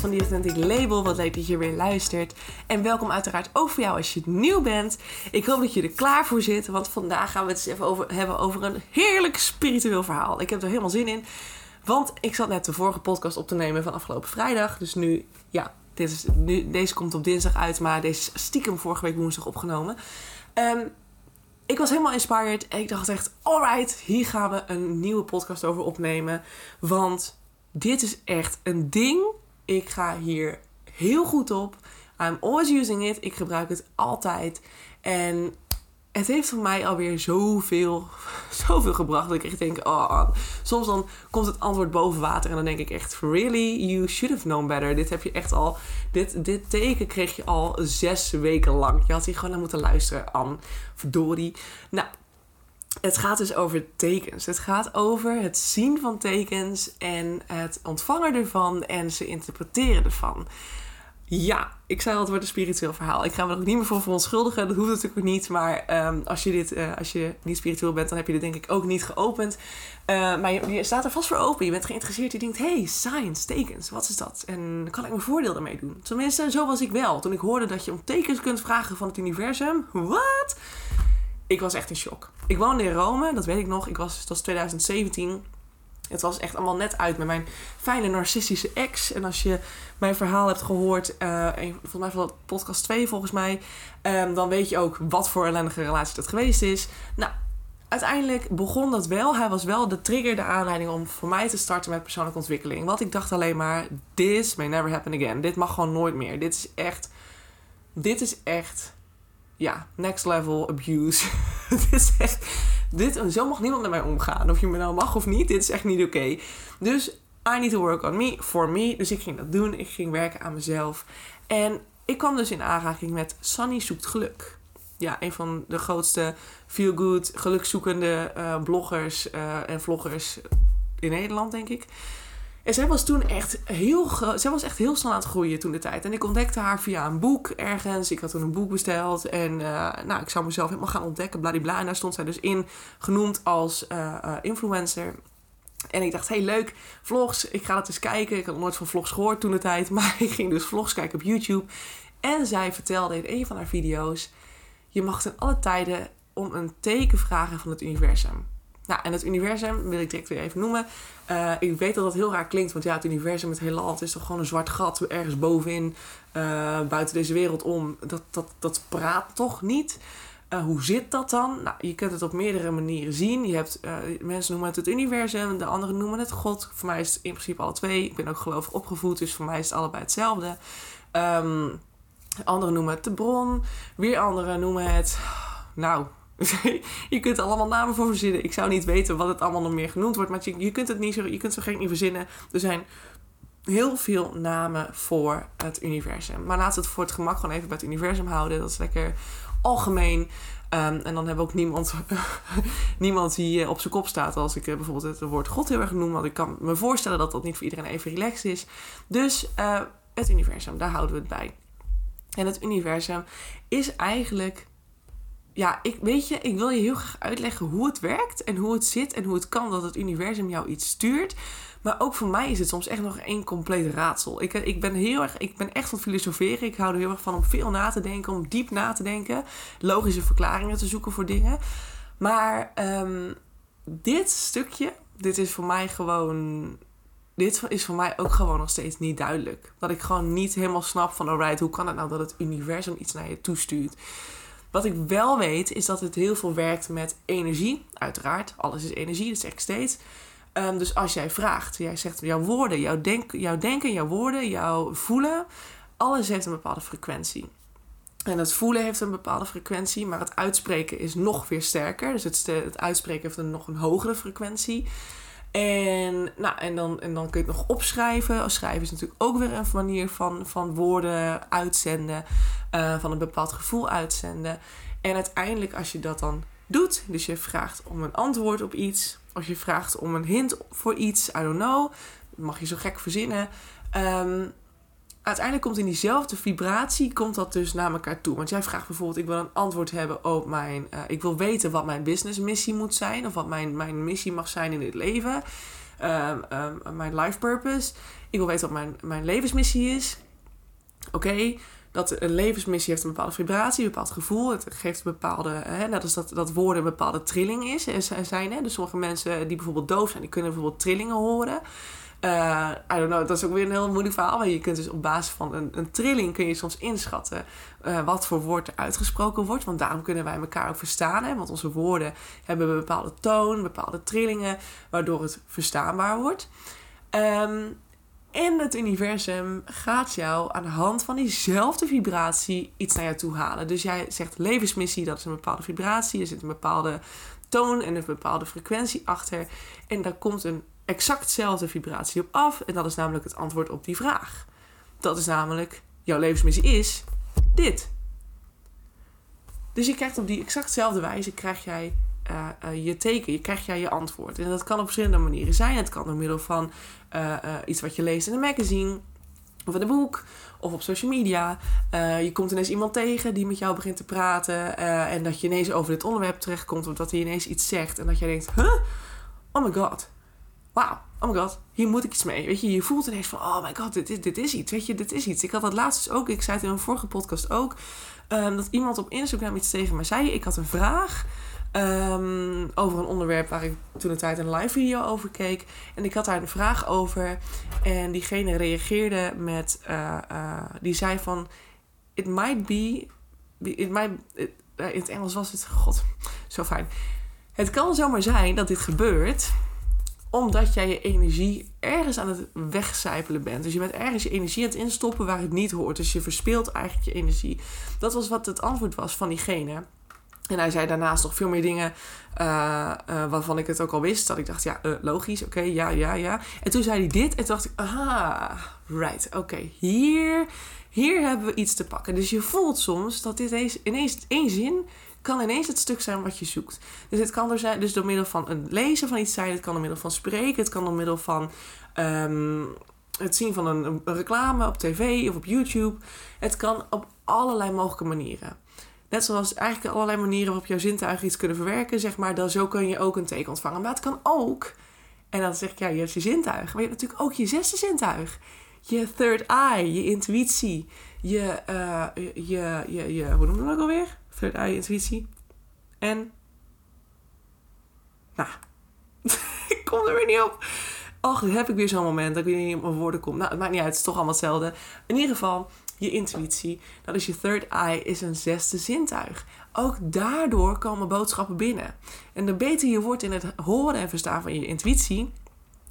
van The Authentic Label. Wat leuk dat je weer luistert. En welkom uiteraard ook voor jou als je nieuw bent. Ik hoop dat je er klaar voor zit, want vandaag gaan we het eens even over, hebben over een heerlijk spiritueel verhaal. Ik heb er helemaal zin in, want ik zat net de vorige podcast op te nemen van afgelopen vrijdag. Dus nu, ja, deze komt op dinsdag uit, maar deze is stiekem vorige week woensdag opgenomen. Um, ik was helemaal inspired en ik dacht echt, alright, hier gaan we een nieuwe podcast over opnemen. Want dit is echt een ding. Ik ga hier heel goed op. I'm always using it. Ik gebruik het altijd. En het heeft voor mij alweer zoveel, zoveel gebracht. Dat ik echt denk, oh, soms dan komt het antwoord boven water. En dan denk ik echt, really? You should have known better. Dit heb je echt al, dit, dit teken kreeg je al zes weken lang. Je had hier gewoon naar moeten luisteren, Anne. Verdorie. Nou, het gaat dus over tekens. Het gaat over het zien van tekens en het ontvangen ervan en ze interpreteren ervan. Ja, ik zei al, het wordt een spiritueel verhaal. Ik ga me er ook niet meer voor verontschuldigen. Dat hoeft natuurlijk niet. Maar um, als, je dit, uh, als je niet spiritueel bent, dan heb je dit denk ik ook niet geopend. Uh, maar je, je, staat er vast voor open. Je bent geïnteresseerd. Je denkt, hey, science, tekens, wat is dat? En kan ik mijn voordeel ermee doen? Tenminste, zo was ik wel. Toen ik hoorde dat je om tekens kunt vragen van het universum. Wat? Ik was echt in shock. Ik woonde in Rome, dat weet ik nog. Ik was, het was 2017. Het was echt allemaal net uit met mijn fijne narcistische ex. En als je mijn verhaal hebt gehoord, uh, volgens mij van podcast 2 volgens mij, um, dan weet je ook wat voor ellendige relatie dat geweest is. Nou, uiteindelijk begon dat wel. Hij was wel de trigger, de aanleiding om voor mij te starten met persoonlijke ontwikkeling. Want ik dacht alleen maar, this may never happen again. Dit mag gewoon nooit meer. Dit is echt, dit is echt, ja, next level abuse. dit is echt dit, zo mag niemand met mij omgaan. Of je me nou mag of niet, dit is echt niet oké. Dus I need to work on me, for me. Dus ik ging dat doen. Ik ging werken aan mezelf. En ik kwam dus in aanraking met Sunny zoekt geluk. Ja, een van de grootste feel-good, gelukzoekende uh, bloggers uh, en vloggers in Nederland, denk ik. En zij was toen echt heel zij was echt heel snel aan het groeien toen de tijd. En ik ontdekte haar via een boek ergens. Ik had toen een boek besteld. En uh, nou, ik zou mezelf helemaal gaan ontdekken, bladibla. En daar stond zij dus in, genoemd als uh, uh, influencer. En ik dacht, hey leuk, vlogs. Ik ga dat eens kijken. Ik had nooit van vlogs gehoord toen de tijd. Maar ik ging dus vlogs kijken op YouTube. En zij vertelde in een van haar video's... Je mag ten alle tijden om een teken vragen van het universum. Nou, en het universum wil ik direct weer even noemen. Uh, ik weet dat dat heel raar klinkt, want ja, het universum, het heelal, het is toch gewoon een zwart gat ergens bovenin, uh, buiten deze wereld om. Dat, dat, dat praat toch niet? Uh, hoe zit dat dan? Nou, je kunt het op meerdere manieren zien. Je hebt, mensen noemen het het universum, de anderen noemen het God. Voor mij is het in principe alle twee. Ik ben ook gelovig opgevoed, dus voor mij is het allebei hetzelfde. Um, anderen noemen het de bron, weer anderen noemen het, nou, je kunt er allemaal namen voor verzinnen. Ik zou niet weten wat het allemaal nog meer genoemd wordt. Maar je, je kunt het niet zo, je kunt zo gek niet verzinnen. Er zijn heel veel namen voor het universum. Maar laten we het voor het gemak gewoon even bij het universum houden. Dat is lekker algemeen. Um, en dan hebben we ook niemand, niemand die op zijn kop staat als ik bijvoorbeeld het woord God heel erg noem. Want ik kan me voorstellen dat dat niet voor iedereen even relaxed is. Dus uh, het universum, daar houden we het bij. En het universum is eigenlijk ja, ik, weet je, ik wil je heel graag uitleggen hoe het werkt en hoe het zit en hoe het kan dat het universum jou iets stuurt. Maar ook voor mij is het soms echt nog één compleet raadsel. Ik, ik, ben heel erg, ik ben echt van filosoferen. Ik hou er heel erg van om veel na te denken, om diep na te denken. Logische verklaringen te zoeken voor dingen. Maar um, dit stukje, dit is voor mij gewoon. Dit is voor mij ook gewoon nog steeds niet duidelijk. Dat ik gewoon niet helemaal snap van, alright, hoe kan het nou dat het universum iets naar je toestuurt? Wat ik wel weet, is dat het heel veel werkt met energie. Uiteraard, alles is energie, dat zeg ik steeds. Um, dus als jij vraagt, jij zegt jouw woorden, jouw, denk, jouw denken, jouw woorden, jouw voelen, alles heeft een bepaalde frequentie. En het voelen heeft een bepaalde frequentie, maar het uitspreken is nog weer sterker. Dus het, het uitspreken heeft een nog een hogere frequentie. En, nou, en, dan, en dan kun je het nog opschrijven. Schrijven is natuurlijk ook weer een manier van, van woorden uitzenden. Uh, van een bepaald gevoel uitzenden. En uiteindelijk als je dat dan doet, dus je vraagt om een antwoord op iets. Of je vraagt om een hint voor iets, I don't know. Mag je zo gek verzinnen. Um, uiteindelijk komt in diezelfde vibratie, komt dat dus naar elkaar toe. Want jij vraagt bijvoorbeeld, ik wil een antwoord hebben op mijn... Uh, ik wil weten wat mijn businessmissie moet zijn. Of wat mijn, mijn missie mag zijn in dit leven. ehm, ehm, mijn life purpose. Ik wil weten wat mijn, mijn levensmissie is. Oké, dat een levensmissie heeft een bepaalde vibratie, een bepaald gevoel. Het geeft een bepaalde, hè, net als dat, dat woorden een bepaalde trilling is, zijn. Hè? Dus sommige mensen die bijvoorbeeld doof zijn, die kunnen bijvoorbeeld trillingen horen. Uh, I don't know, dat is ook weer een heel moeilijk verhaal. Maar je kunt dus op basis van een, een trilling kun je soms inschatten uh, wat voor woord er uitgesproken wordt. Want daarom kunnen wij elkaar ook verstaan. Hè? Want onze woorden hebben een bepaalde toon, bepaalde trillingen, waardoor het verstaanbaar wordt. Um, en het universum gaat jou aan de hand van diezelfde vibratie iets naar jou toe halen. Dus jij zegt levensmissie, dat is een bepaalde vibratie. Er zit een bepaalde toon en een bepaalde frequentie achter. En daar komt een exactzelfde vibratie op af. En dat is namelijk het antwoord op die vraag. Dat is namelijk, jouw levensmissie is dit. Dus je krijgt op die exactzelfde wijze, krijg jij uh, uh, je teken, je krijgt jij je antwoord. En dat kan op verschillende manieren zijn. Het kan door middel van uh, iets wat je leest in een magazine, of in een boek, of op social media. je komt ineens iemand tegen die met jou begint te praten. en dat je ineens over dit onderwerp terechtkomt, of dat hij ineens iets zegt. En dat jij denkt, huh? Oh my god. Wauw, oh my god, hier moet ik iets mee. Weet je, je voelt ineens van, oh my god, dit is, dit is iets. Weet je, dit is iets. Ik had dat laatst dus ook, ik zei het in een vorige podcast ook, um, dat iemand op Instagram iets tegen me zei. Ik had een vraag. Um, over een onderwerp waar ik toen een tijd een live video over keek. En ik had daar een vraag over. En diegene reageerde met... Uh, uh, die zei van... It might be... It, in het Engels was het... God, zo fijn. Het kan zomaar zijn dat dit gebeurt omdat jij je energie ergens aan het wegcijpelen bent. Dus je bent ergens je energie aan het instoppen waar het niet hoort. Dus je verspeelt eigenlijk je energie. Dat was wat het antwoord was van diegene. En hij zei daarnaast nog veel meer dingen uh, uh, waarvan ik het ook al wist. Dat ik dacht, ja, uh, logisch, oké, ja, ja, ja. En toen zei hij dit en toen dacht ik, aha, right, oké, hier, hier hebben we iets te pakken. Dus je voelt soms dat dit ineens, ineens één zin kan ineens het stuk zijn wat je zoekt. Dus het kan er zijn, dus door middel van het lezen van iets zijn, het kan door middel van spreken, het kan door middel van um, het zien van een, reclame op tv of op YouTube. Het kan op allerlei mogelijke manieren. Net zoals eigenlijk allerlei manieren waarop jouw zintuigen iets kunnen verwerken, zeg maar. Dan zo kun je ook een teken ontvangen. Maar het kan ook, en dan zeg ik, ja, je hebt je zintuig. Maar je hebt natuurlijk ook je zesde zintuig. Je third eye, je intuïtie. Je, uh, je, je, je, hoe noem je dat ook alweer? Third eye, intuïtie. En, nou, ik kom er weer niet op. Och, heb ik weer zo'n moment dat ik weer niet op mijn woorden kom. Nou, het maakt niet uit, het is toch allemaal hetzelfde. In ieder geval, je intuïtie. Dat is je third eye, is een zesde zintuig. Ook daardoor komen boodschappen binnen. En de beter je wordt in het horen en verstaan van je intuïtie,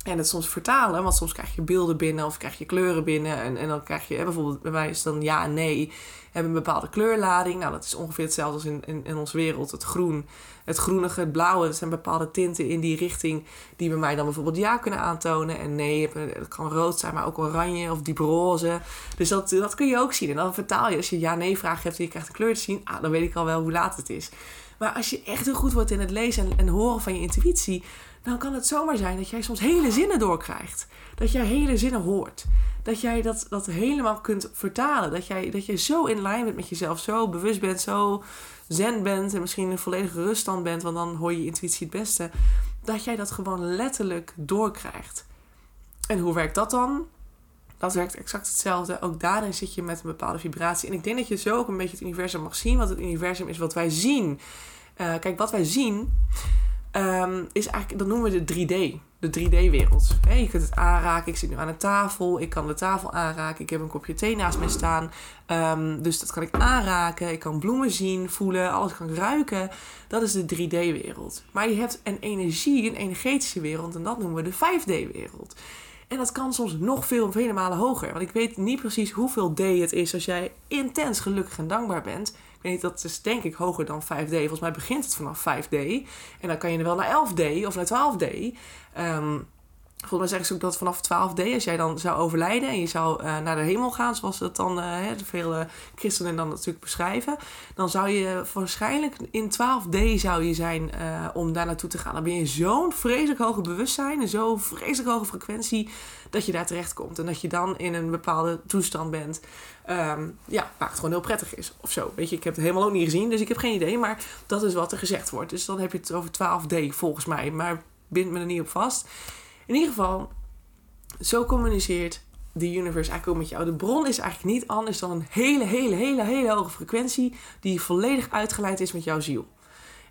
en het soms vertalen, want soms krijg je beelden binnen of krijg je kleuren binnen. En, en dan krijg je, bijvoorbeeld bij mij is dan ja en nee, hebben een bepaalde kleurlading. Nou, dat is ongeveer hetzelfde als in, in, in onze wereld. Het groen, het groenige, het blauwe, dat zijn bepaalde tinten in die richting die bij mij dan bijvoorbeeld ja kunnen aantonen. En nee, het kan rood zijn, maar ook oranje of diep roze. Dus dat, dat kun je ook zien. En dan vertaal je, als je ja-nee vraag hebt en je krijgt een kleur te zien, ah, dan weet ik al wel hoe laat het is. Maar als je echt heel goed wordt in het lezen en, en horen van je intuïtie dan kan het zomaar zijn dat jij soms hele zinnen doorkrijgt. Dat jij hele zinnen hoort. Dat jij dat, dat helemaal kunt vertalen. Dat jij, dat jij zo in lijn bent met jezelf, zo bewust bent, zo zen bent en misschien in volledige ruststand bent, want dan hoor je, je intuïtie het beste. Dat jij dat gewoon letterlijk doorkrijgt. En hoe werkt dat dan? Dat werkt exact hetzelfde. Ook daarin zit je met een bepaalde vibratie. En ik denk dat je zo ook een beetje het universum mag zien. Want het universum is wat wij zien. Uh, kijk, wat wij zien um, is eigenlijk, dat noemen we de 3D. De 3D-wereld. je kunt het aanraken. Ik zit nu aan een tafel. Ik kan de tafel aanraken. Ik heb een kopje thee naast me staan. Um, dus dat kan ik aanraken. Ik kan bloemen zien, voelen. Alles kan ruiken. Dat is de 3D-wereld. Maar je hebt een energie, een energetische wereld. En dat noemen we de 5D-wereld. En dat kan soms nog veel, vele malen hoger. Want ik weet niet precies hoeveel D het is als jij intens gelukkig en dankbaar bent. Ik weet niet, dat is denk ik hoger dan 5D. Volgens mij begint het vanaf 5D. En dan kan je er wel naar 11D of naar 12D. Um, ehm, Volgens mij zeggen ze ook dat vanaf 12D, als jij dan zou overlijden en je zou uh, naar de hemel gaan, zoals dat dan uh, de vele christenen dan natuurlijk beschrijven, dan zou je waarschijnlijk in 12D zou je zijn om daar naartoe te gaan. Dan ben je zo'n vreselijk hoge bewustzijn en zo'n vreselijk hoge frequentie dat je daar terecht komt. En dat je dan in een bepaalde toestand bent. Um, ja, waar het gewoon heel prettig is. Of zo. Weet je, ik heb het helemaal ook niet gezien, dus ik heb geen idee. Maar dat is wat er gezegd wordt. Dus dan heb je het over 12D volgens mij. Maar bind me er niet op vast. In ieder geval, zo communiceert de universe eigenlijk ook met jou. De bron is eigenlijk niet anders dan een hele, hele, hele, hele hoge frequentie die volledig uitgeleid is met jouw ziel.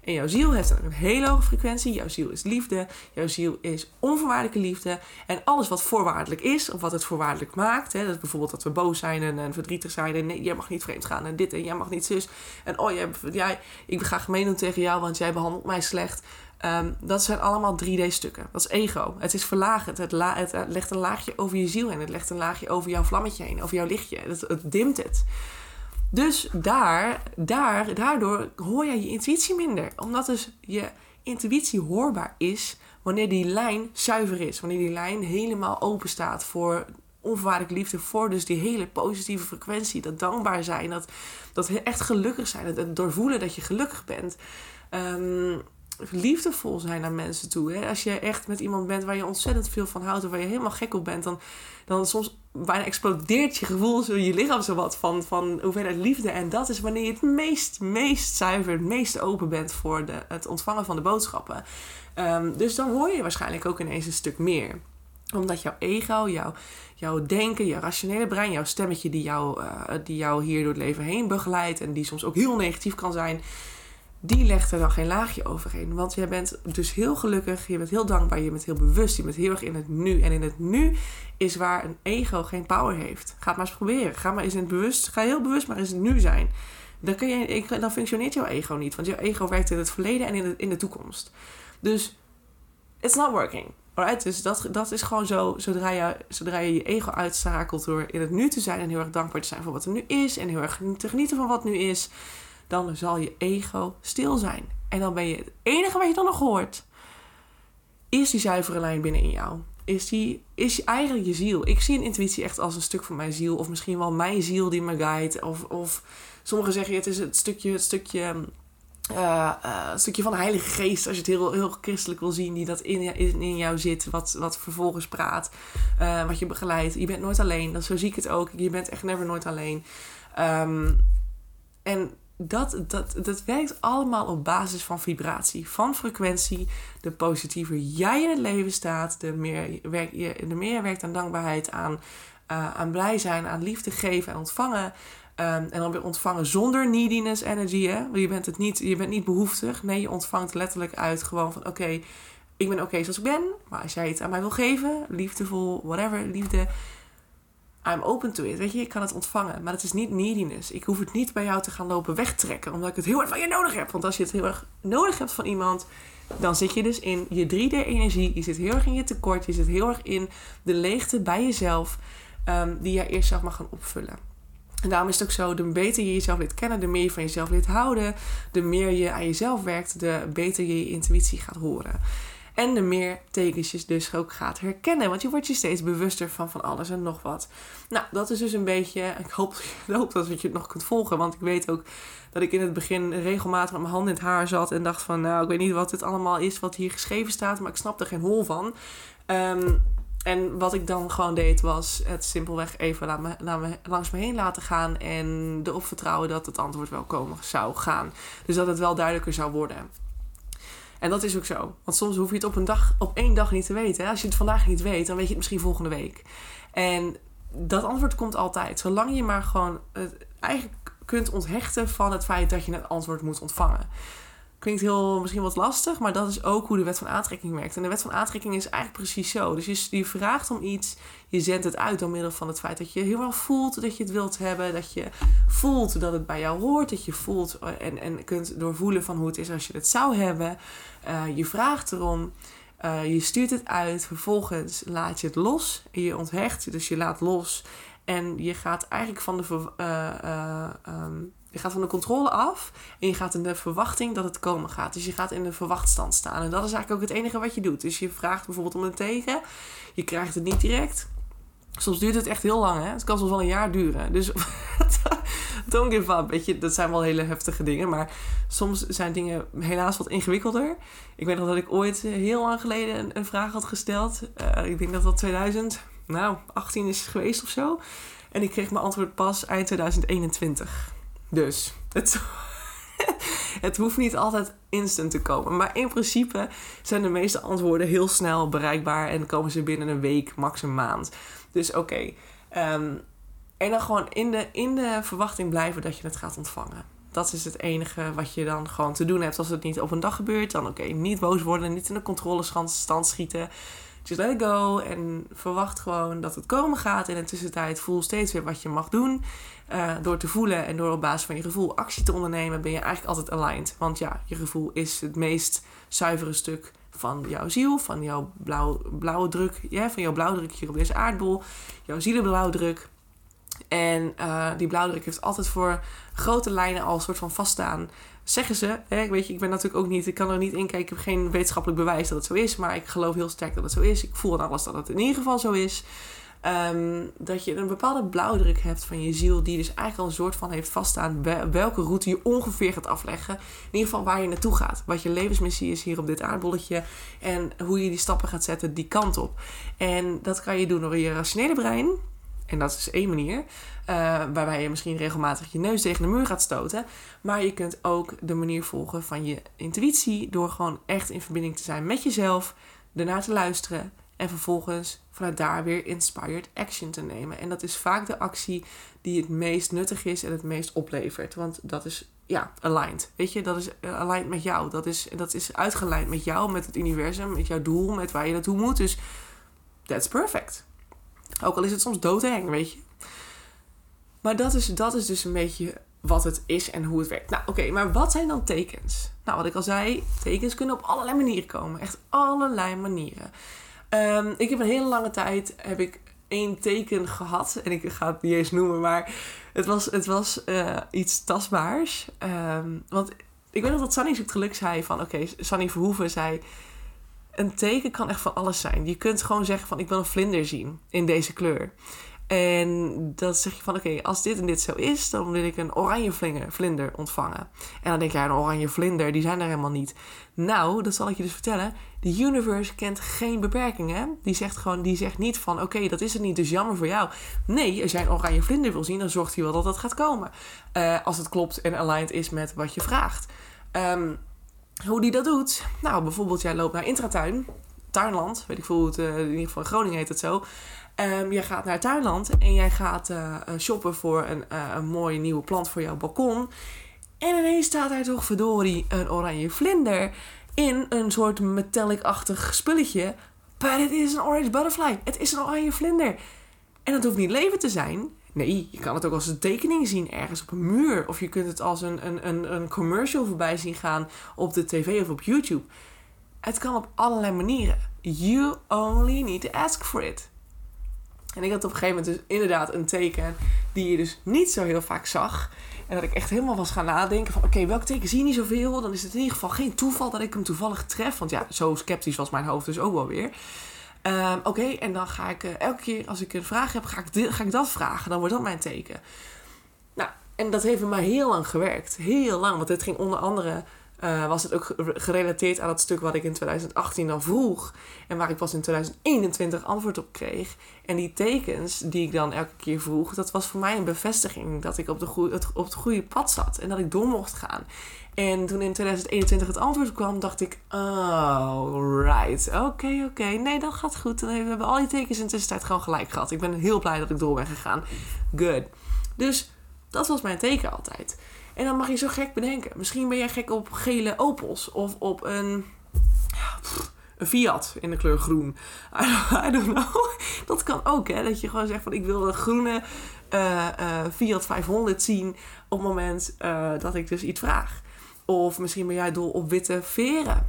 En jouw ziel heeft een hele hoge frequentie. Jouw ziel is liefde. Jouw ziel is onvoorwaardelijke liefde. En alles wat voorwaardelijk is, of wat het voorwaardelijk maakt. Hè, dat bijvoorbeeld dat we boos zijn en, en verdrietig zijn. En nee, jij mag niet vreemd gaan. En dit en jij mag niet zus. En oh, jij, jij, ik ga gemeen doen tegen jou, want jij behandelt mij slecht. Um, dat zijn allemaal 3D-stukken. Dat is ego. Het is verlagend. Het, het, legt een laagje over je ziel heen. Het legt een laagje over jouw vlammetje heen, over jouw lichtje. Het, het dimt het. Dus daar, daar, daardoor hoor je je intuïtie minder. Omdat dus je intuïtie hoorbaar is wanneer die lijn zuiver is. Wanneer die lijn helemaal open staat voor onvoorwaardelijke liefde. Voor dus die hele positieve frequentie. Dat dankbaar zijn. Dat, dat echt gelukkig zijn. Het, doorvoelen dat je gelukkig bent. Um, liefdevol zijn naar mensen toe. Hè? Als je echt met iemand bent waar je ontzettend veel van houdt of waar je helemaal gek op bent, dan, dan soms bijna explodeert je gevoel, je lichaam zo wat van, van hoeveelheid liefde. En dat is wanneer je het meest, meest zuiver, het meest open bent voor de, het ontvangen van de boodschappen. Ehm, dus dan hoor je waarschijnlijk ook ineens een stuk meer omdat jouw ego, jouw, jouw denken, jouw rationele brein, jouw stemmetje die jou, uh, die jou hier door het leven heen begeleidt en die soms ook heel negatief kan zijn, die legt er dan geen laagje overheen. Want jij bent dus heel gelukkig, je bent heel dankbaar, je bent heel bewust, je bent heel erg in het nu. En in het nu is waar een ego geen power heeft. Ga maar eens proberen. Ga maar eens in het bewust, ga heel bewust maar eens in het nu zijn. Dan, kun je, dan functioneert jouw ego niet, want jouw ego werkt in het verleden en in de, in de toekomst. Dus it's not working. Alright? Dus dat, dat is gewoon zo, zodra je, zodra je je ego uitschakelt door in het nu te zijn en heel erg dankbaar te zijn voor wat er nu is en heel erg te genieten van wat nu is dan zal je ego stil zijn. En dan ben je het enige wat je dan nog hoort, is die zuivere lijn binnenin jou. Is, die, is eigenlijk je ziel. Ik zie een intuïtie echt als een stuk van mijn ziel. Of misschien wel mijn ziel die me guidt. Of, of sommigen zeggen het is het stukje, het stukje uh, uh, stukje van de Heilige Geest, als je het heel, heel christelijk wil zien, die dat in, in, in jou zit, wat, wat vervolgens praat, uh, wat je begeleidt. Je bent nooit alleen, dat, zo zie ik het ook. Je bent echt never nooit alleen. Um, en dat, dat, dat werkt allemaal op basis van vibratie, van frequentie. De positiever jij in het leven staat, de meer, werk de meer je werkt aan dankbaarheid, aan, uh, aan blij zijn, aan liefde geven en ontvangen. Um, en dan weer ontvangen zonder neediness energy. Hè? Je, bent het niet, je bent niet behoeftig. Nee, je ontvangt letterlijk uit gewoon van oké, ik ben oké zoals ik ben. Maar als jij het aan mij wil geven, liefdevol, whatever, liefde I'm open to it. Weet je, ik kan het ontvangen. Maar het is niet neediness. Ik hoef het niet bij jou te gaan lopen wegtrekken. Omdat ik het heel erg van je nodig heb. Want als je het heel erg nodig hebt van iemand. Dan zit je dus in je 3D-energie. Je zit heel erg in je tekort. Je zit heel erg in de leegte bij jezelf. Um, die je eerst zelf mag gaan opvullen. En daarom is het ook zo, de beter je jezelf leert kennen, de meer je van jezelf leert houden, de meer je aan jezelf werkt, de beter je je intuïtie gaat horen. En de meer tekens je dus ook gaat herkennen. Want je wordt je steeds bewuster van van alles en nog wat. Nou, dat is dus een beetje. Ik hoop, ik hoop dat je het nog kunt volgen. Want ik weet ook dat ik in het begin regelmatig met mijn hand in het haar zat. En dacht van, nou, ik weet niet wat dit allemaal is wat hier geschreven staat. Maar ik snap er geen hol van. Ehm, en wat ik dan gewoon deed was het simpelweg even laat langs me heen laten gaan. En erop vertrouwen dat het antwoord wel komen zou gaan. Dus dat het wel duidelijker zou worden. En dat is ook zo. Want soms hoef je het op een dag, op één dag niet te weten. Als je het vandaag niet weet, dan weet je het misschien volgende week. En dat antwoord komt altijd. Zolang je maar gewoon het eigenlijk kunt onthechten van het feit dat je het antwoord moet ontvangen. Klinkt heel misschien wat lastig, maar dat is ook hoe de wet van aantrekking werkt. En de wet van aantrekking is eigenlijk precies zo. Dus je, vraagt om iets, je zendt het uit door middel van het feit dat je heel wel voelt dat je het wilt hebben. Dat je voelt dat het bij jou hoort. Dat je voelt en, en kunt doorvoelen van hoe het is als je het zou hebben. Uh, je vraagt erom. Uh, je stuurt het uit. Vervolgens laat je het los. En je onthecht. Dus je laat los. En je gaat eigenlijk van de. Uh, um, je gaat van de controle af en je gaat in de verwachting dat het komen gaat. Dus je gaat in de verwachtstand staan. En dat is eigenlijk ook het enige wat je doet. Dus je vraagt bijvoorbeeld om een teken. Je krijgt het niet direct. Soms duurt het echt heel lang, hè? Het kan soms wel een jaar duren. Dus don't give up, weet je. Dat zijn wel hele heftige dingen. Maar soms zijn dingen helaas wat ingewikkelder. Ik weet nog dat ik ooit eh, heel lang geleden een, vraag had gesteld. Uh, ik denk dat dat 2000, nou, 18 is geweest of zo. En ik kreeg mijn antwoord pas eind 2021. Dus, het, het hoeft niet altijd instant te komen. Maar in principe zijn de meeste antwoorden heel snel bereikbaar en komen ze binnen een week, max een maand. Dus oké. Ehm, en dan gewoon in de, in de verwachting blijven dat je het gaat ontvangen. Dat is het enige wat je dan gewoon te doen hebt. Als het niet op een dag gebeurt, dan oké, niet boos worden, niet in de controlestand schieten. Just let it go en verwacht gewoon dat het komen gaat. En in de tussentijd voel steeds weer wat je mag doen. Uh, door te voelen en door op basis van je gevoel actie te ondernemen, ben je eigenlijk altijd aligned. Want ja, je gevoel is het meest zuivere stuk van jouw ziel, van jouw blauw, blauwe druk, van jouw blauwdruk hier op deze aardbol, jouw zielenblauwdruk. En uh, die blauwdruk heeft altijd voor grote lijnen al een soort van vaststaan. Zeggen ze, hè, weet je, ik ben natuurlijk ook niet, ik kan er niet in kijken, ik heb geen wetenschappelijk bewijs dat het zo is, maar ik geloof heel sterk dat het zo is. Ik voel aan alles dat het in ieder geval zo is. Um, dat je een bepaalde blauwdruk hebt van je ziel, die dus eigenlijk al een soort van heeft vaststaan welke route je ongeveer gaat afleggen. In ieder geval waar je naartoe gaat. Wat je levensmissie is hier op dit aardbolletje. En hoe je die stappen gaat zetten die kant op. En dat kan je doen door je rationele brein. En dat is één manier. Uh, waarbij je misschien regelmatig je neus tegen de muur gaat stoten. Maar je kunt ook de manier volgen van je intuïtie. Door gewoon echt in verbinding te zijn met jezelf. Ernaar te luisteren. En vervolgens vanuit daar weer inspired action te nemen. En dat is vaak de actie die het meest nuttig is en het meest oplevert. Want dat is, ja, aligned. Weet je, dat is eh, aligned met jou. Dat is, dat is uitgelijnd met jou, met het universum, met jouw doel, met waar je naartoe moet. Dus that's perfect. Ook al is het soms doodeng, weet je. Maar dat is, dat is dus een beetje wat het is en hoe het werkt. Nou, oké, maar wat zijn dan tekens? Nou, wat ik al zei, tekens kunnen op allerlei manieren komen. Echt allerlei manieren. Um, ik heb een hele lange tijd heb ik één teken gehad. En ik ga het niet eens noemen, maar het was, het was uh, iets tastbaars. Um, want ik weet nog dat Sunny zoekt geluk zei van... Oké, okay, Sunny Verhoeven zei... Een teken kan echt van alles zijn. Je kunt gewoon zeggen van... Ik wil een vlinder zien in deze kleur. En dan zeg je van oké, als dit en dit zo is, dan wil ik een oranje vlinder ontvangen. En dan denk je, ja, een oranje vlinder, die zijn er helemaal niet. Nou, dat zal ik je dus vertellen. De universe kent geen beperkingen. Die zegt gewoon, die zegt niet van oké, dat is het niet, dus jammer voor jou. Nee, als jij een oranje vlinder wil zien, dan zorgt hij wel dat dat gaat komen. Uh, als het klopt en aligned is met wat je vraagt. Um, hoe die dat doet? Nou, bijvoorbeeld jij loopt naar Intratuin, Tuinland, weet ik veel hoe het, uh, in ieder geval in Groningen heet het zo. Um, je gaat naar tuinland en jij gaat uh, shoppen voor een, uh, een mooie nieuwe plant voor jouw balkon. En ineens staat daar toch verdorie een oranje vlinder in een soort metallic-achtig spulletje. Maar het is een orange butterfly. Het is een oranje vlinder. En het hoeft niet leven te zijn. Nee, je kan het ook als een tekening zien ergens op een muur. Of je kunt het als een, een, een, een commercial voorbij zien gaan op de tv of op YouTube. Het kan op allerlei manieren. You only need to ask for it. En ik had op een gegeven moment dus inderdaad een teken die je dus niet zo heel vaak zag. En dat ik echt helemaal was gaan nadenken van... oké, welk teken zie je niet zoveel? Dan is het in ieder geval geen toeval dat ik hem toevallig tref. Want ja, zo sceptisch was mijn hoofd dus ook wel weer. Um, oké, en dan ga ik uh, elke keer als ik een vraag heb, ga ik, ga ik dat vragen. Dan wordt dat mijn teken. Nou, en dat heeft bij mij heel lang gewerkt. Heel lang, want het ging onder andere uh, was het ook gerelateerd aan het stuk wat ik in 2018 dan vroeg. En waar ik pas in 2021 antwoord op kreeg. En die tekens die ik dan elke keer vroeg, dat was voor mij een bevestiging dat ik op, de het, op het goede pad zat. En dat ik door mocht gaan. En toen in 2021 het antwoord kwam, dacht ik, oh, right. Oké, oké. Nee, dat gaat goed. Dan hebben we al die tekens in de tussentijd gewoon gelijk gehad. Ik ben heel blij dat ik door ben gegaan. Good. Dus dat was mijn teken altijd. En dan mag je zo gek bedenken. Misschien ben jij gek op gele Opels of op een, een Fiat in de kleur groen. I don't know. Dat kan ook, hè. Dat je gewoon zegt van ik wil een groene uh, uh, Fiat 500 zien op het moment uh, dat ik dus iets vraag. Of misschien ben jij dol op witte veren.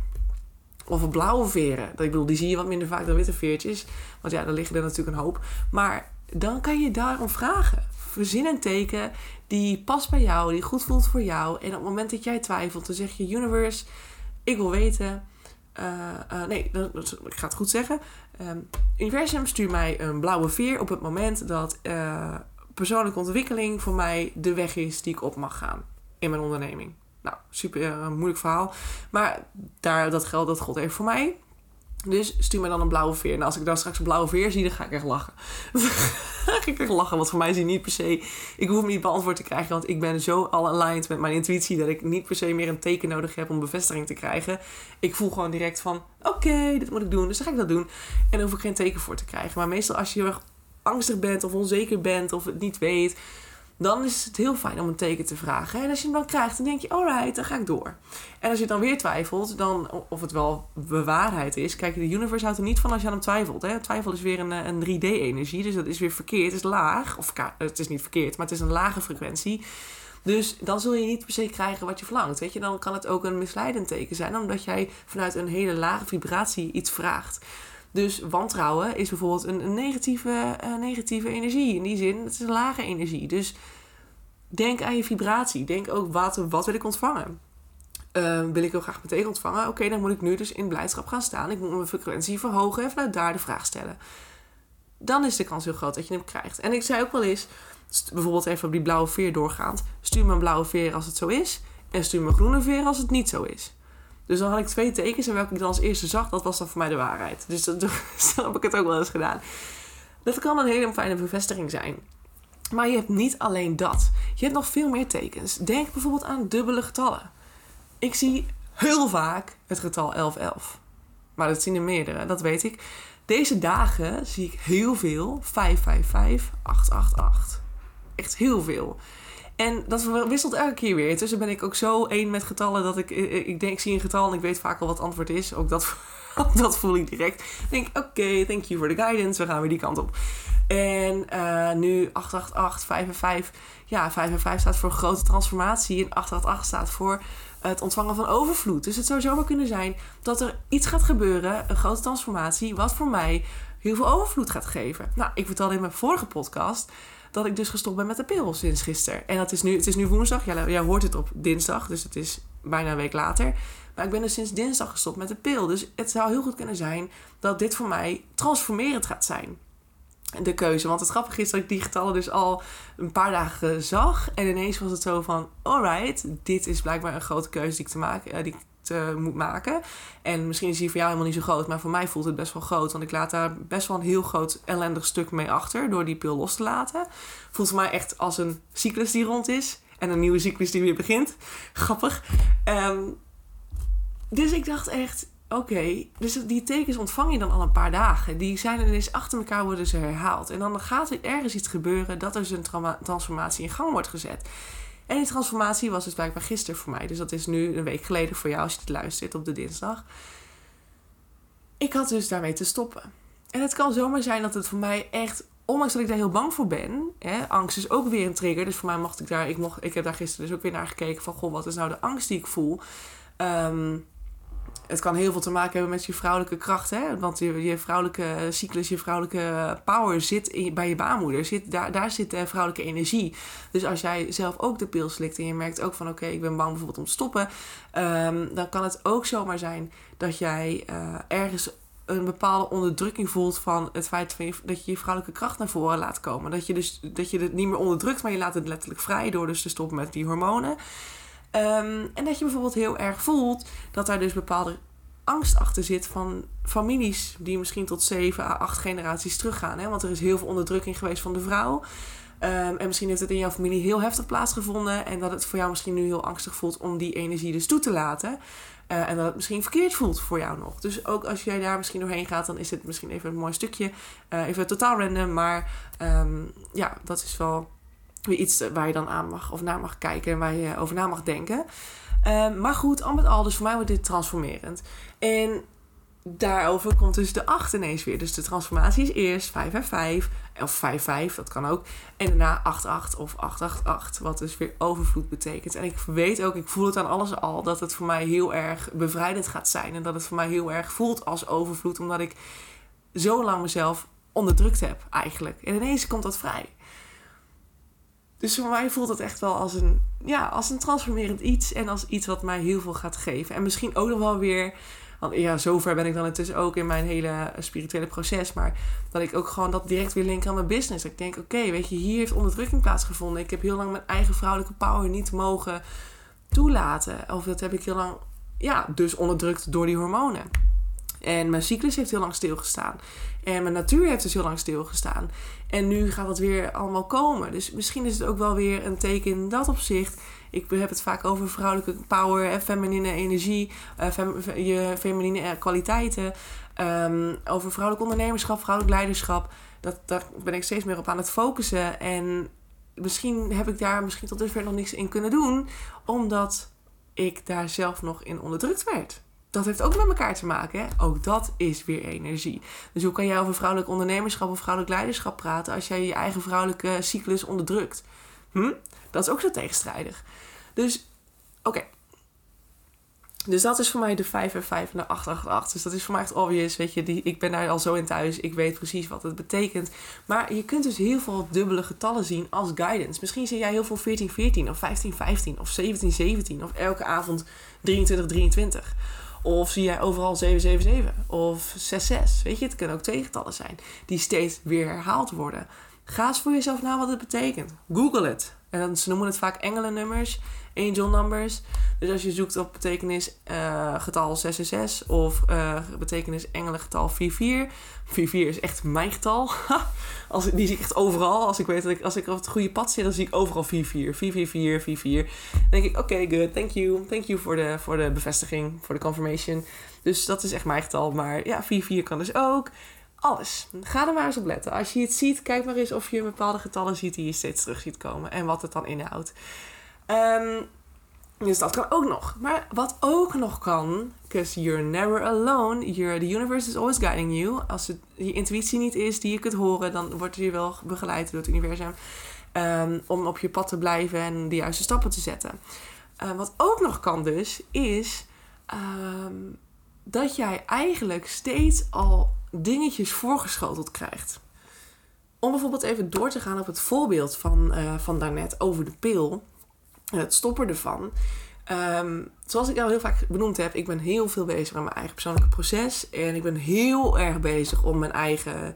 Of op blauwe veren. Ik bedoel, die zie je wat minder vaak dan witte veertjes. Want ja, daar liggen er natuurlijk een hoop. Maar dan kan je daarom vragen. Verzin een teken die past bij jou, die goed voelt voor jou. En op het moment dat jij twijfelt, dan zeg je: Universe, ik wil weten. Uh, uh, nee, ik ga het goed zeggen. Um, universum stuur mij een blauwe veer op het moment dat uh, persoonlijke ontwikkeling voor mij de weg is die ik op mag gaan in mijn onderneming. Nou, super moeilijk verhaal. Maar daar, dat geldt, dat God even voor mij. Dus stuur me dan een blauwe veer. En als ik dan straks een blauwe veer zie, dan ga ik echt lachen. dan ga ik echt lachen. Want voor mij is die niet per se... Ik hoef hem niet beantwoord te krijgen. Want ik ben zo al aligned met mijn intuïtie... dat ik niet per se meer een teken nodig heb om bevestiging te krijgen. Ik voel gewoon direct van... Oké, dit moet ik doen. Dus dan ga ik dat doen. En daar hoef ik geen teken voor te krijgen. Maar meestal als je heel erg angstig bent of onzeker bent... of het niet weet dan is het heel fijn om een teken te vragen. En als je hem dan krijgt, dan denk je, alright, dan ga ik door. En als je dan weer twijfelt, dan, of het wel bewaarheid is. Kijk, de universe houdt er niet van als je aan hem twijfelt. Hè? Twijfel is weer een, eh, een 3D-energie, dus dat is weer verkeerd. Het is laag, of het is niet verkeerd, maar het is een lage frequentie. Dus dan zul je niet per se krijgen wat je verlangt. Weet je, dan kan het ook een misleidend teken zijn, omdat jij vanuit een hele lage vibratie iets vraagt. Dus wantrouwen is bijvoorbeeld een, negatieve, uh, negatieve energie. In die zin, het is een lage energie. Dus denk aan je vibratie. Denk ook, wat, wat wil ik ontvangen? Uh, wil ik heel graag meteen ontvangen? Oké, dan moet ik nu dus in blijdschap gaan staan. Ik moet mijn frequentie verhogen en vanuit daar de vraag stellen. Dan is de kans heel groot dat je hem krijgt. En ik zei ook wel eens, bijvoorbeeld even op die blauwe veer doorgaand. Stuur me een blauwe veer als het zo is. En stuur me groene veer als het niet zo is. Dus dan had ik twee tekens en welke ik dan als eerste zag, dat was dan voor mij de waarheid. Dus dat, heb ik het ook wel eens gedaan. Dat kan een hele fijne bevestiging zijn. Maar je hebt niet alleen dat. Je hebt nog veel meer tekens. Denk bijvoorbeeld aan dubbele getallen. Ik zie heel vaak het getal 1111. Maar dat zien er meerdere, dat weet ik. Deze dagen zie ik heel veel 555, 888. Echt heel veel. En dat wisselt elke keer weer. Tussen ben ik ook zo één met getallen dat ik, ik denk, ik zie een getal en ik weet vaak al wat het antwoord is. Ook dat, dat voel ik direct. Ik denk, oké, thank you for the guidance. We gaan weer die kant op. En uh, nu 888, 5 en 5. Ja, 5 en 5 staat voor grote transformatie. En 888 staat voor het ontvangen van overvloed. Dus het zou zomaar kunnen zijn dat er iets gaat gebeuren, een grote transformatie, wat voor mij heel veel overvloed gaat geven. Nou, ik vertelde in mijn vorige podcast dat ik dus gestopt ben met de pil sinds gisteren. En dat is nu, het is nu woensdag. Ja, jij hoort het op dinsdag, dus het is bijna een week later. Maar ik ben dus sinds dinsdag gestopt met de pil. Dus het zou heel goed kunnen zijn dat dit voor mij transformerend gaat zijn. De keuze. Want het grappige is dat ik die getallen dus al een paar dagen zag. En ineens was het zo van: alright, dit is blijkbaar een grote keuze die ik te maken, uh, die te, moet maken. En misschien is die voor jou helemaal niet zo groot, maar voor mij voelt het best wel groot. Want ik laat daar best wel een heel groot ellendig stuk mee achter door die pil los te laten. Voelt voor mij echt als een cyclus die rond is en een nieuwe cyclus die weer begint. Grappig. Um, dus ik dacht echt, oké, dus die tekens ontvang je dan al een paar dagen. Die zijn er ineens achter elkaar worden ze herhaald. En dan gaat er ergens iets gebeuren dat er dus een transformatie in gang wordt gezet. En die transformatie was dus blijkbaar gisteren voor mij. Dus dat is nu een week geleden voor jou als je het luistert op de dinsdag. Ik had dus daarmee te stoppen. En het kan zomaar zijn dat het voor mij echt, ondanks dat ik daar heel bang voor ben, hè, angst is ook weer een trigger. Dus voor mij mocht ik daar, ik, mocht, ik heb daar gisteren dus ook weer naar gekeken van, goh, wat is nou de angst die ik voel? Um, het kan heel veel te maken hebben met je vrouwelijke kracht. Hè? Want je, je vrouwelijke cyclus, je vrouwelijke power zit in, bij je baarmoeder. Zit, daar, daar zit de vrouwelijke energie. Dus als jij zelf ook de pil slikt en je merkt ook van... oké, ik ben bang bijvoorbeeld om te stoppen... Um, dan kan het ook zomaar zijn dat jij uh, ergens een bepaalde onderdrukking voelt van het feit van dat je je vrouwelijke kracht naar voren laat komen. Dat je dus dat je het niet meer onderdrukt, maar je laat het letterlijk vrij door dus te stoppen met die hormonen. Um, en dat je bijvoorbeeld heel erg voelt dat daar dus bepaalde angst achter zit van families die misschien tot zeven à acht generaties teruggaan. Hè? Want er is heel veel onderdrukking geweest van de vrouw. Um, en misschien heeft het in jouw familie heel heftig plaatsgevonden. En dat het voor jou misschien nu heel angstig voelt om die energie dus toe te laten. Uh, en dat het misschien verkeerd voelt voor jou nog. Dus ook als jij daar misschien doorheen gaat, dan is het misschien even een mooi stukje. Uh, even totaal random. Maar um, ja, dat is wel iets waar je dan aan mag of naar mag kijken en waar je over na mag denken. Um, maar goed, al met al, dus voor mij wordt dit transformerend. En daarover komt dus de 8 ineens weer. Dus de transformatie is eerst 5 en 5, of 5 5, dat kan ook. En daarna 8 8 of 8 8 8, wat dus weer overvloed betekent. En ik weet ook, ik voel het aan alles al, dat het voor mij heel erg bevrijdend gaat zijn. En dat het voor mij heel erg voelt als overvloed, omdat ik zo lang mezelf onderdrukt heb eigenlijk. En ineens komt dat vrij. Dus voor mij voelt het echt wel als een, ja, als een transformerend iets. En als iets wat mij heel veel gaat geven. En misschien ook nog wel weer. Want ja, zover ben ik dan intussen ook in mijn hele spirituele proces. Maar dat ik ook gewoon dat direct weer link aan mijn business. Dat ik denk, oké, weet je, hier heeft onderdrukking plaatsgevonden. Ik heb heel lang mijn eigen vrouwelijke power niet mogen toelaten. Of dat heb ik heel lang, ja, dus onderdrukt door die hormonen. En mijn cyclus heeft heel lang stilgestaan. En mijn natuur heeft dus heel lang stilgestaan. En nu gaat het weer allemaal komen. Dus misschien is het ook wel weer een teken in dat opzicht. Ik heb het vaak over vrouwelijke power feminine energie, uh, je feminine kwaliteiten. Um, over vrouwelijk ondernemerschap, vrouwelijk leiderschap. Dat, daar ben ik steeds meer op aan het focussen. En misschien heb ik daar misschien tot dusver nog niks in kunnen doen, omdat ik daar zelf nog in onderdrukt werd. Dat heeft ook met elkaar te maken. Hè? Ook dat is weer energie. Dus hoe kan jij over vrouwelijk ondernemerschap of vrouwelijk leiderschap praten als jij je eigen vrouwelijke cyclus onderdrukt? Hm? Dat is ook zo tegenstrijdig. Dus, oké. Dus dat is voor mij de 5 en 5 en de 888. Dus dat is voor mij echt obvious. Weet je, die, ik ben daar al zo in thuis. Ik weet precies wat het betekent. Maar je kunt dus heel veel dubbele getallen zien als guidance. Misschien zie jij heel veel 14, 14 of 15, 15 of 17, 17 of elke avond 23, 23. Of zie jij overal 777 of 66. Weet je, het kunnen ook twee getallen zijn die steeds weer herhaald worden. Ga eens voor jezelf na wat het betekent. Google het. En ze noemen het vaak engelennummers angel numbers. Dus als je zoekt op betekenis uh, getal 666 of uh, betekenis engelengetal 44. 44 is echt mijn getal. als, die zie ik echt overal. Als ik weet dat ik, als ik op het goede pad zit, dan zie ik overal 44. 444, 44. Dan denk ik, oké, good, thank you. Thank you voor de, voor de bevestiging, voor de confirmation. Dus dat is echt mijn getal. Maar ja, 44 kan dus ook. Alles. Ga er maar eens op letten. Als je het ziet, kijk maar eens of je bepaalde getallen ziet die je steeds terug ziet komen. En wat het dan inhoudt. Um, dus dat kan ook nog. Maar wat ook nog kan, because you're never alone, the universe is always guiding you. Als het je intuïtie niet is die je kunt horen, dan wordt je wel begeleid door het universum. Um, om op je pad te blijven en de juiste stappen te zetten. Uh, wat ook nog kan dus, is dat jij eigenlijk steeds al dingetjes voorgeschoteld krijgt. Om bijvoorbeeld even door te gaan op het voorbeeld van, uh, van daarnet over de pil het stoppen ervan. Um, zoals ik al heel vaak benoemd heb, ik ben heel veel bezig met mijn eigen persoonlijke proces. En ik ben heel erg bezig om mijn eigen,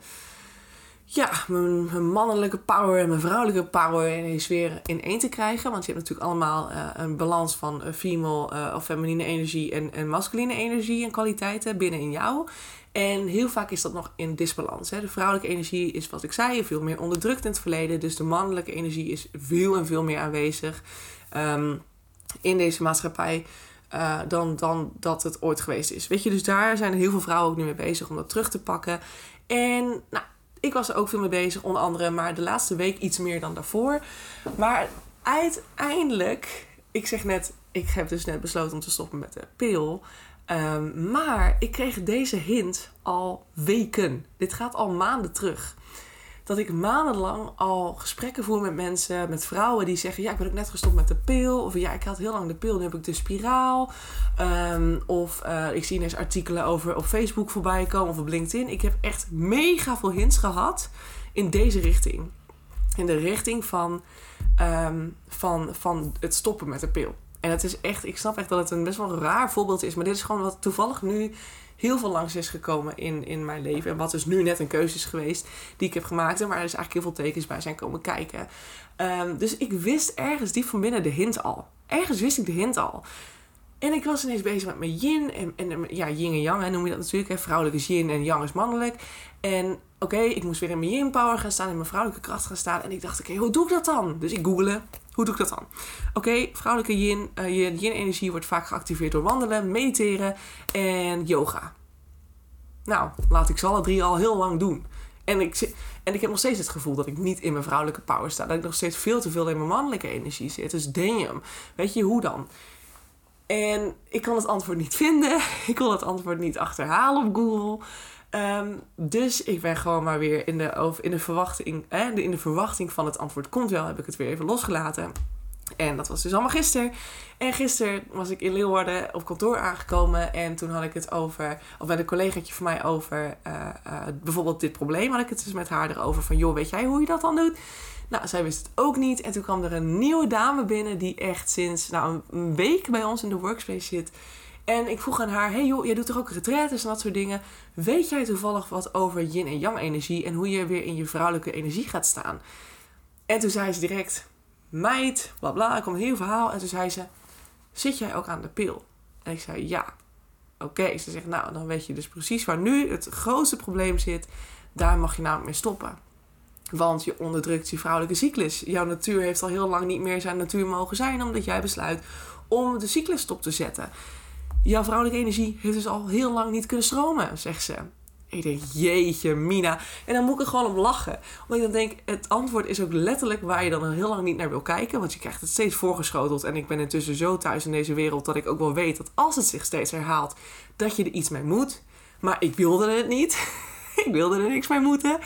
ja, mijn, mannelijke power en mijn vrouwelijke power in deze sfeer in één te krijgen. Want je hebt natuurlijk allemaal uh, een balans van uh, female uh, of feminine energie en, en masculine energie en kwaliteiten binnen in jou. En heel vaak is dat nog in disbalans. Hè? De vrouwelijke energie is, wat ik zei, veel meer onderdrukt in het verleden. Dus de mannelijke energie is veel en veel meer aanwezig. Um, in deze maatschappij uh, dan, dan dat het ooit geweest is. Weet je, dus daar zijn heel veel vrouwen ook nu mee bezig om dat terug te pakken. En nou, ik was er ook veel mee bezig, onder andere, maar de laatste week iets meer dan daarvoor. Maar uiteindelijk, ik zeg net, ik heb dus net besloten om te stoppen met de pil. Um, maar ik kreeg deze hint al weken. Dit gaat al maanden terug dat ik maandenlang al gesprekken voer met mensen, met vrouwen die zeggen: Ja, ik ben ook net gestopt met de pil. Of ja, ik had heel lang de pil, nu heb ik de spiraal. Um, of uh, ik zie ineens artikelen over op Facebook voorbij komen of op LinkedIn. Ik heb echt mega veel hints gehad in deze richting. In de richting van, um, van, van het stoppen met de pil. En het is echt, ik snap echt dat het een best wel raar voorbeeld is. Maar dit is gewoon wat toevallig nu heel veel langs is gekomen in, in mijn leven. En wat dus nu net een keuze is geweest die ik heb gemaakt. En waar dus eigenlijk heel veel tekens bij zijn komen kijken. Um, dus ik wist ergens diep van binnen de hint al. Ergens wist ik de hint al. En ik was ineens bezig met mijn yin. En, en ja, yin en yang hè, noem je dat natuurlijk. Hè. Vrouwelijk is yin en yang is mannelijk. En oké, ik moest weer in mijn yin power gaan staan. In mijn vrouwelijke kracht gaan staan. En ik dacht, oké, hoe doe ik dat dan? Dus ik googelde. Hoe doe ik dat dan? Oké, vrouwelijke yin. Uh, je yin-energie wordt vaak geactiveerd door wandelen, mediteren en yoga. Nou, laat ik ze alle drie al heel lang doen. En ik, en ik heb nog steeds het gevoel dat ik niet in mijn vrouwelijke power sta. Dat ik nog steeds veel te veel in mijn mannelijke energie zit. Dus damn, weet je hoe dan? En ik kon het antwoord niet vinden. Ik kon het antwoord niet achterhalen op Google. Um, dus ik ben gewoon maar weer in de, in de verwachting. Eh, in de verwachting van het antwoord komt wel, heb ik het weer even losgelaten. En dat was dus allemaal gisteren. En gisteren was ik in Leeuwarden op kantoor aangekomen. En toen had ik het over, of met een collegaatje van mij over, uh, uh, bijvoorbeeld dit probleem. Had ik het dus met haar erover van, joh, weet jij hoe je dat dan doet? Nou, zij wist het ook niet. En toen kwam er een nieuwe dame binnen die echt sinds nou, een week bij ons in de workspace zit. En ik vroeg aan haar, hey joh, jij doet toch ook retretes en dat soort dingen. Weet jij toevallig wat over yin en yang energie en hoe je weer in je vrouwelijke energie gaat staan? En toen zei ze direct, meid, bla bla. Er kwam een heel verhaal. En toen zei ze, zit jij ook aan de pil? En ik zei, ja. Oké, ze zegt, nou, dan weet je dus precies waar nu het grootste probleem zit. Daar mag je namelijk mee stoppen. Want je onderdrukt je vrouwelijke cyclus. Jouw natuur heeft al heel lang niet meer zijn natuur mogen zijn, omdat jij besluit om de cyclus stop te zetten. Jouw vrouwelijke energie heeft dus al heel lang niet kunnen stromen, zegt ze. Ik denk, jeetje, Mina. En dan moet ik er gewoon om lachen. Omdat ik dan denk, het antwoord is ook letterlijk waar je dan heel lang niet naar wil kijken. Want je krijgt het steeds voorgeschoteld. En ik ben intussen zo thuis in deze wereld dat ik ook wel weet dat als het zich steeds herhaalt, dat je er iets mee moet. Maar ik wilde het niet. ik wilde er niks mee moeten.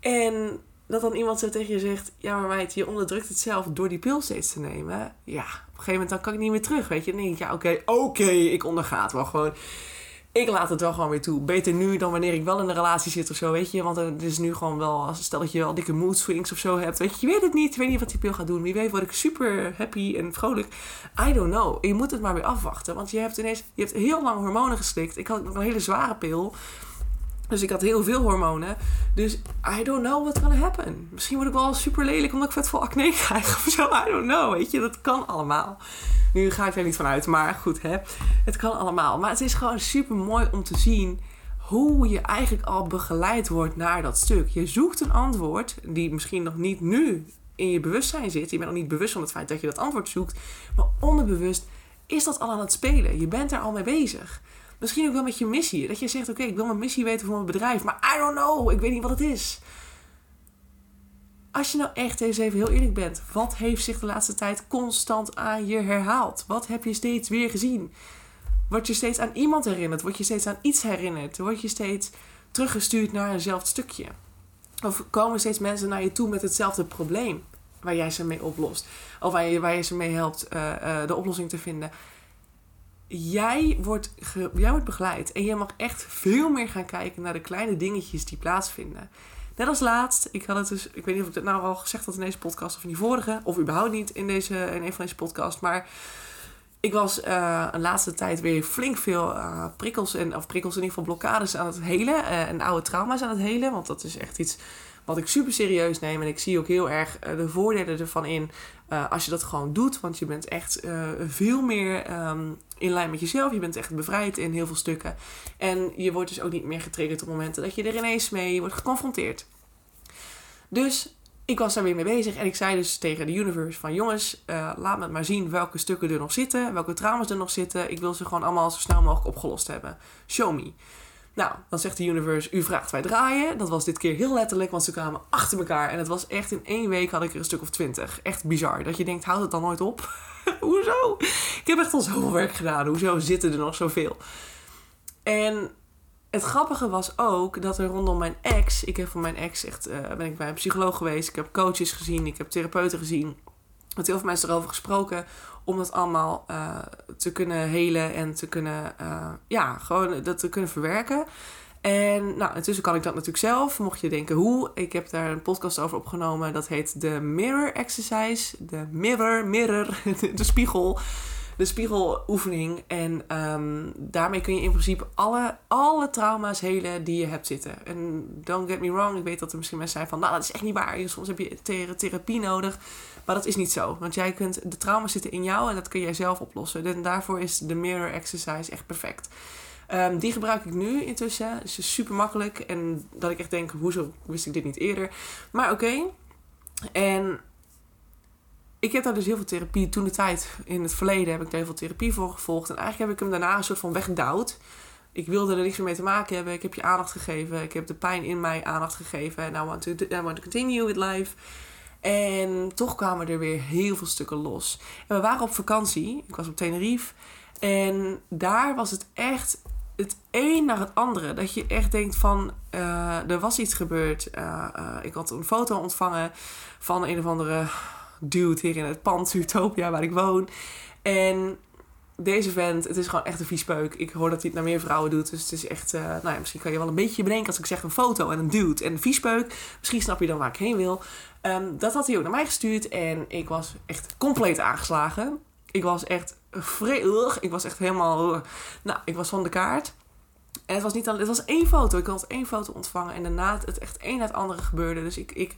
En dat dan iemand zo tegen je zegt: Ja, maar meid, je onderdrukt het zelf door die pil steeds te nemen. Ja, een gegeven moment dan kan ik niet meer terug. Weet je, dan denk ik: Ja, oké, oké, ik onderga het wel gewoon. Ik laat het wel gewoon weer toe. Beter nu dan wanneer ik wel in een relatie zit of zo, weet je. Want het is nu gewoon wel, stel dat je wel dikke mood swings of zo hebt. Weet je, je weet het niet. Je weet niet wat die pil gaat doen. Wie weet word ik super happy en vrolijk. I don't know. Je moet het maar weer afwachten. Want je hebt ineens, je hebt heel lang hormonen geslikt. Ik had nog een hele zware pil. Dus ik had heel veel hormonen. Dus I don't know what gonna happen. Misschien word ik wel super lelijk omdat ik vet veel acne krijg of zo. I don't know, weet je. Dat kan allemaal. Nu ga ik er niet van uit, maar goed, hè. Het kan allemaal. Maar het is gewoon super mooi om te zien hoe je eigenlijk al begeleid wordt naar dat stuk. Je zoekt een antwoord die misschien nog niet nu in je bewustzijn zit. Je bent nog niet bewust van het feit dat je dat antwoord zoekt. Maar onderbewust is dat al aan het spelen. Je bent er al mee bezig. Misschien ook wel met je missie. Dat je zegt, oké, ik wil mijn missie weten voor mijn bedrijf. Maar I don't know, ik weet niet wat het is. Als je nou echt eens even heel eerlijk bent. Wat heeft zich de laatste tijd constant aan je herhaald? Wat heb je steeds weer gezien? Word je steeds aan iemand herinnerd? Word je steeds aan iets herinnerd? Word je steeds teruggestuurd naar eenzelfde stukje? Of komen steeds mensen naar je toe met hetzelfde probleem waar jij ze mee oplost? Of waar je, waar je ze mee helpt uh, uh, de oplossing te vinden? Jij wordt, jij wordt begeleid. En je mag echt veel meer gaan kijken naar de kleine dingetjes die plaatsvinden. Net als laatst, ik had het dus, ik weet niet of ik het nou al gezegd had in deze podcast of in die vorige, of überhaupt niet in, deze, in een van deze podcasts, maar ik was uh, een laatste tijd weer flink veel uh, prikkels, en, of prikkels in ieder geval blokkades aan het helen uh, en oude trauma's aan het helen, want dat is echt iets wat ik super serieus neem. En ik zie ook heel erg de voordelen ervan in als je dat gewoon doet. Want je bent echt veel meer um, in lijn met jezelf. Je bent echt bevrijd in heel veel stukken. En je wordt dus ook niet meer getriggerd op momenten dat je er ineens mee wordt geconfronteerd. Dus ik was daar weer mee bezig en ik zei dus tegen de universe van jongens, uh, laat me maar zien welke stukken er nog zitten, welke trauma's er nog zitten. Ik wil ze gewoon allemaal zo snel mogelijk opgelost hebben. Show me. Nou, dan zegt de universe, u vraagt wij draaien. Dat was dit keer heel letterlijk, want ze kwamen achter elkaar. En het was echt in één week had ik er een stuk of twintig. Echt bizar. Dat je denkt, houd het dan nooit op? Hoezo? Ik heb echt al zoveel werk gedaan. Hoezo zitten er nog zoveel? En het grappige was ook dat er rondom mijn ex... Ik heb van mijn ex echt... Uh, ben ik bij een psycholoog geweest. Ik heb coaches gezien. Ik heb therapeuten gezien. Met heel veel mensen erover gesproken. Om dat allemaal uh, te kunnen helen en te kunnen... Uh, ja, gewoon dat te kunnen verwerken. En nou, intussen kan ik dat natuurlijk zelf. Mocht je denken hoe, ik heb daar een podcast over opgenomen. Dat heet de Mirror Exercise. De Mirror, Mirror, de spiegel. De spiegeloefening. En um, daarmee kun je in principe alle, alle trauma's helen die je hebt zitten. En don't get me wrong, ik weet dat er misschien mensen zijn van... Nou, dat is echt niet waar. Soms heb je therapie nodig. Maar dat is niet zo. Want jij kunt, de trauma's zitten in jou en dat kun jij zelf oplossen. En daarvoor is de Mirror Exercise echt perfect. Um, die gebruik ik nu intussen. Het is super makkelijk. En dat ik echt denk, hoezo wist ik dit niet eerder? Maar oké. En ik heb daar dus heel veel therapie. Toen de tijd, in het verleden, heb ik daar heel veel therapie voor gevolgd. En eigenlijk heb ik hem daarna een soort van weggedouwd. Ik wilde er niks meer mee te maken hebben. Ik heb je aandacht gegeven. Ik heb de pijn in mij aandacht gegeven. En I want to, want to continue with life. En toch kwamen er weer heel veel stukken los. En we waren op vakantie. Ik was op Tenerife. En daar was het echt het een naar het andere. Dat je echt denkt van, uh, er was iets gebeurd. Uh, uh, ik had een foto ontvangen van een of andere dude hier in het pand Utopia waar ik woon. En deze vent, het is gewoon echt een viespeuk. Ik hoor dat hij het naar meer vrouwen doet. Dus het is echt, nou ja, misschien kan je wel een beetje bedenken als ik zeg een foto en een dude en een viespeuk. Misschien snap je dan waar ik heen wil. Um, dat had hij ook naar mij gestuurd en ik was echt compleet aangeslagen. Ik was echt vredig. Ik was echt helemaal... Nou, ik was van de kaart. En het was niet al, het was één foto. Ik had één foto ontvangen. En daarna het echt één na het andere gebeurde. Dus ik, ik,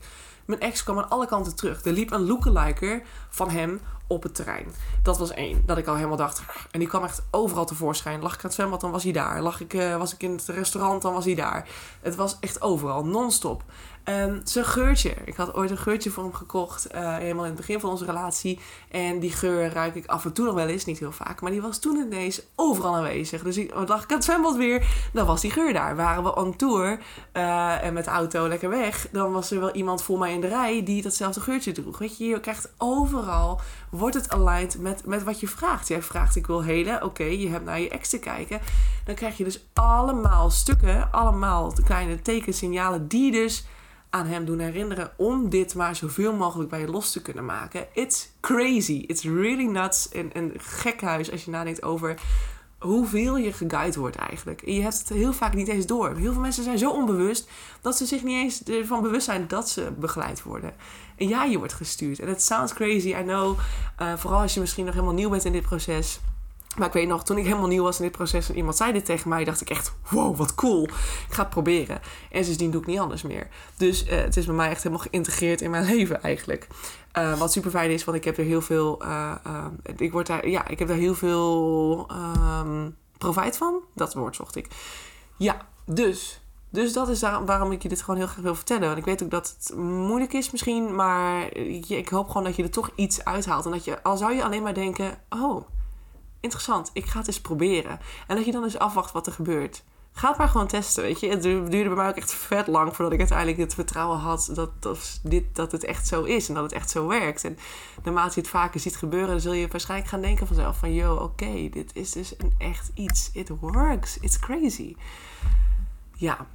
mijn ex kwam aan alle kanten terug. Er liep een lookaliker van hem op het terrein. Dat was één. Dat ik al helemaal dacht. En die kwam echt overal tevoorschijn. Lag ik aan het zwembad, dan was hij daar. Lag ik, uh, was ik in het restaurant, dan was hij daar. Het was echt overal, non-stop. Um, zijn geurtje. Ik had ooit een geurtje voor hem gekocht. Uh, helemaal in het begin van onze relatie. En die geur ruik ik af en toe nog wel eens. Niet heel vaak. Maar die was toen ineens overal aanwezig. Dus ik dacht ik aan het zwembad weer. Dan was die geur daar. Waren we on tour. Uh, en met de auto lekker weg. Dan was er wel iemand voor mij in de rij. Die datzelfde geurtje droeg. Weet je, je krijgt overal. Wordt het aligned met, met wat je vraagt. Jij vraagt ik wil helen. Oké, je hebt naar je ex te kijken. Dan krijg je dus allemaal stukken. Allemaal kleine tekensignalen. Die dus aan hem doen herinneren om dit maar zoveel mogelijk bij je los te kunnen maken. It's crazy. It's really nuts. En een gekhuis als je nadenkt over hoeveel je geguid wordt eigenlijk. En je hebt het heel vaak niet eens door. Heel veel mensen zijn zo onbewust dat ze zich niet eens ervan bewust zijn dat ze begeleid worden. En ja, je wordt gestuurd. En het sounds crazy, I know. Uh, vooral als je misschien nog helemaal nieuw bent in dit proces. Maar ik weet nog, toen ik helemaal nieuw was in dit proces en iemand zei dit tegen mij, dacht ik echt, wow, wat cool. Ik ga het proberen. En sindsdien doe ik niet anders meer. Dus uh, het is bij mij echt helemaal geïntegreerd in mijn leven eigenlijk. Uh, wat super fijn is, want ik heb er heel veel, uh, ik word daar, ja, ik heb daar heel veel um, profijt van. Dat woord zocht ik. Ja, dus dus dat is waarom ik je dit gewoon heel graag wil vertellen. Want ik weet ook dat het moeilijk is misschien, maar ik hoop gewoon dat je er toch iets uithaalt. En dat je, al zou je alleen maar denken, oh, interessant, ik ga het eens proberen. En dat je dan eens afwacht wat er gebeurt. Ga het maar gewoon testen, weet je. Het duurde bij mij ook echt vet lang voordat ik uiteindelijk het vertrouwen had dat, dat, dit, dat het echt zo is en dat het echt zo werkt. En naarmate je het vaker ziet gebeuren, dan zul je waarschijnlijk gaan denken vanzelf van... Yo, oké, dit is dus een echt iets. It works. It's crazy. Ja.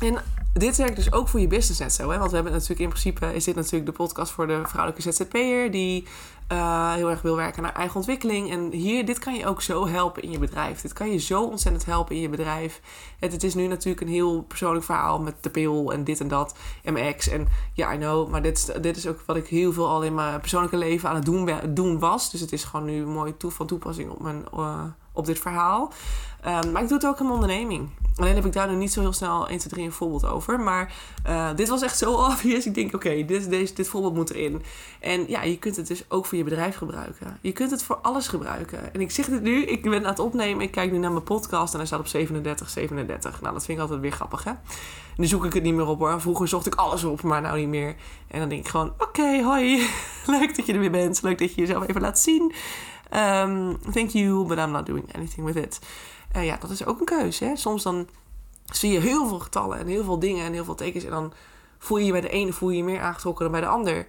En dit werkt dus ook voor je business net zo. Hè? Want we hebben natuurlijk in principe... is dit natuurlijk de podcast voor de vrouwelijke ZZP'er... die uh, heel erg wil werken naar eigen ontwikkeling. En hier, dit kan je ook zo helpen in je bedrijf. Dit kan je zo ontzettend helpen in je bedrijf. Het, het is nu natuurlijk een heel persoonlijk verhaal met de pil en dit en dat. En ex. En ja, I know. Maar dit is, dit is ook wat ik heel veel al in mijn persoonlijke leven aan het doen, doen was. Dus het is gewoon nu mooi toe, van toepassing op, mijn, uh, op dit verhaal. Um, maar ik doe het ook in mijn onderneming. Alleen heb ik daar nog niet zo heel snel 1, 2, 3 een voorbeeld over. Maar uh, dit was echt zo obvious. Ik denk, oké, dit, dit, voorbeeld moet erin. En ja, je kunt het dus ook voor je bedrijf gebruiken. Je kunt het voor alles gebruiken. En ik zeg dit nu, ik ben aan het opnemen. Ik kijk nu naar mijn podcast en hij staat op 37, 37. Nou, dat vind ik altijd weer grappig, hè? Nu zoek ik het niet meer op hoor. Vroeger zocht ik alles op, maar nou niet meer. En dan denk ik gewoon, oké, hoi. Leuk dat je er weer bent. Leuk dat je jezelf even laat zien. Um, thank you, but I'm not doing anything with it. Uh, ja, dat is ook een keuze. Hè? Soms dan zie je heel veel getallen en heel veel dingen en heel veel tekens. En dan voel je je bij de ene voel je, je meer aangetrokken dan bij de ander.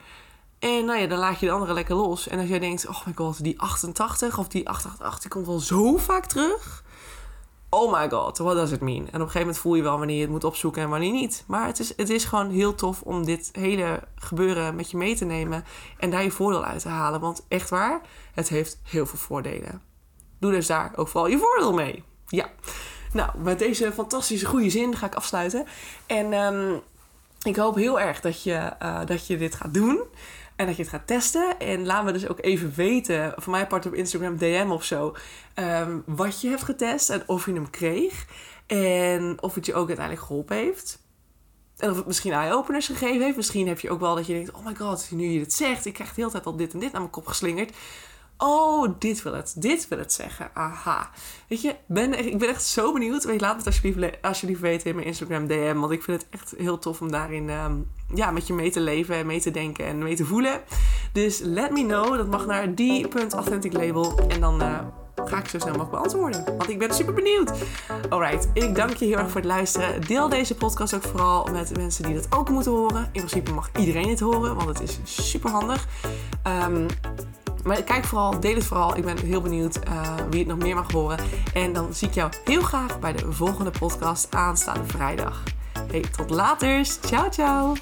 En nou ja, dan laat je de andere lekker los. En als jij denkt, oh my god, die 88 of die 888, die komt wel zo vaak terug. Oh my god, what does it mean? En op een gegeven moment voel je wel wanneer je het moet opzoeken en wanneer niet. Maar het is, het is gewoon heel tof om dit hele gebeuren met je mee te nemen. En daar je voordeel uit te halen. Want echt waar, het heeft heel veel voordelen. Doe dus daar ook vooral je voordeel mee. Ja. Nou, met deze fantastische goede zin ga ik afsluiten. En um, ik hoop heel erg dat je, uh, dat je dit gaat doen. En dat je het gaat testen. En laat me dus ook even weten, voor mij apart op Instagram DM of zo, um, wat je hebt getest en of je hem kreeg. En of het je ook uiteindelijk geholpen heeft. En of het misschien eye-openers gegeven heeft. Misschien heb je ook wel dat je denkt, oh my god, nu je dit zegt, ik krijg de hele tijd al dit en dit naar mijn kop geslingerd. Oh, dit wil het. Dit wil het zeggen. Aha. Weet je, ben, ik ben echt zo benieuwd. Weet, laat het alsjeblieft, alsjeblieft weten in mijn Instagram DM. Want ik vind het echt heel tof om daarin um, ja, met je mee te leven en mee te denken en mee te voelen. Dus let me know. Dat mag naar die.authentic label. En dan uh, ga ik zo snel mogelijk beantwoorden. Want ik ben super benieuwd. Alright, ik dank je heel erg voor het luisteren. Deel deze podcast ook vooral met mensen die dat ook moeten horen. In principe mag iedereen het horen, want het is super handig. Um, maar kijk vooral, deel het vooral. Ik ben heel benieuwd uh, wie het nog meer mag horen. En dan zie ik jou heel graag bij de volgende podcast aanstaande vrijdag. Hey, tot later. Ciao, ciao.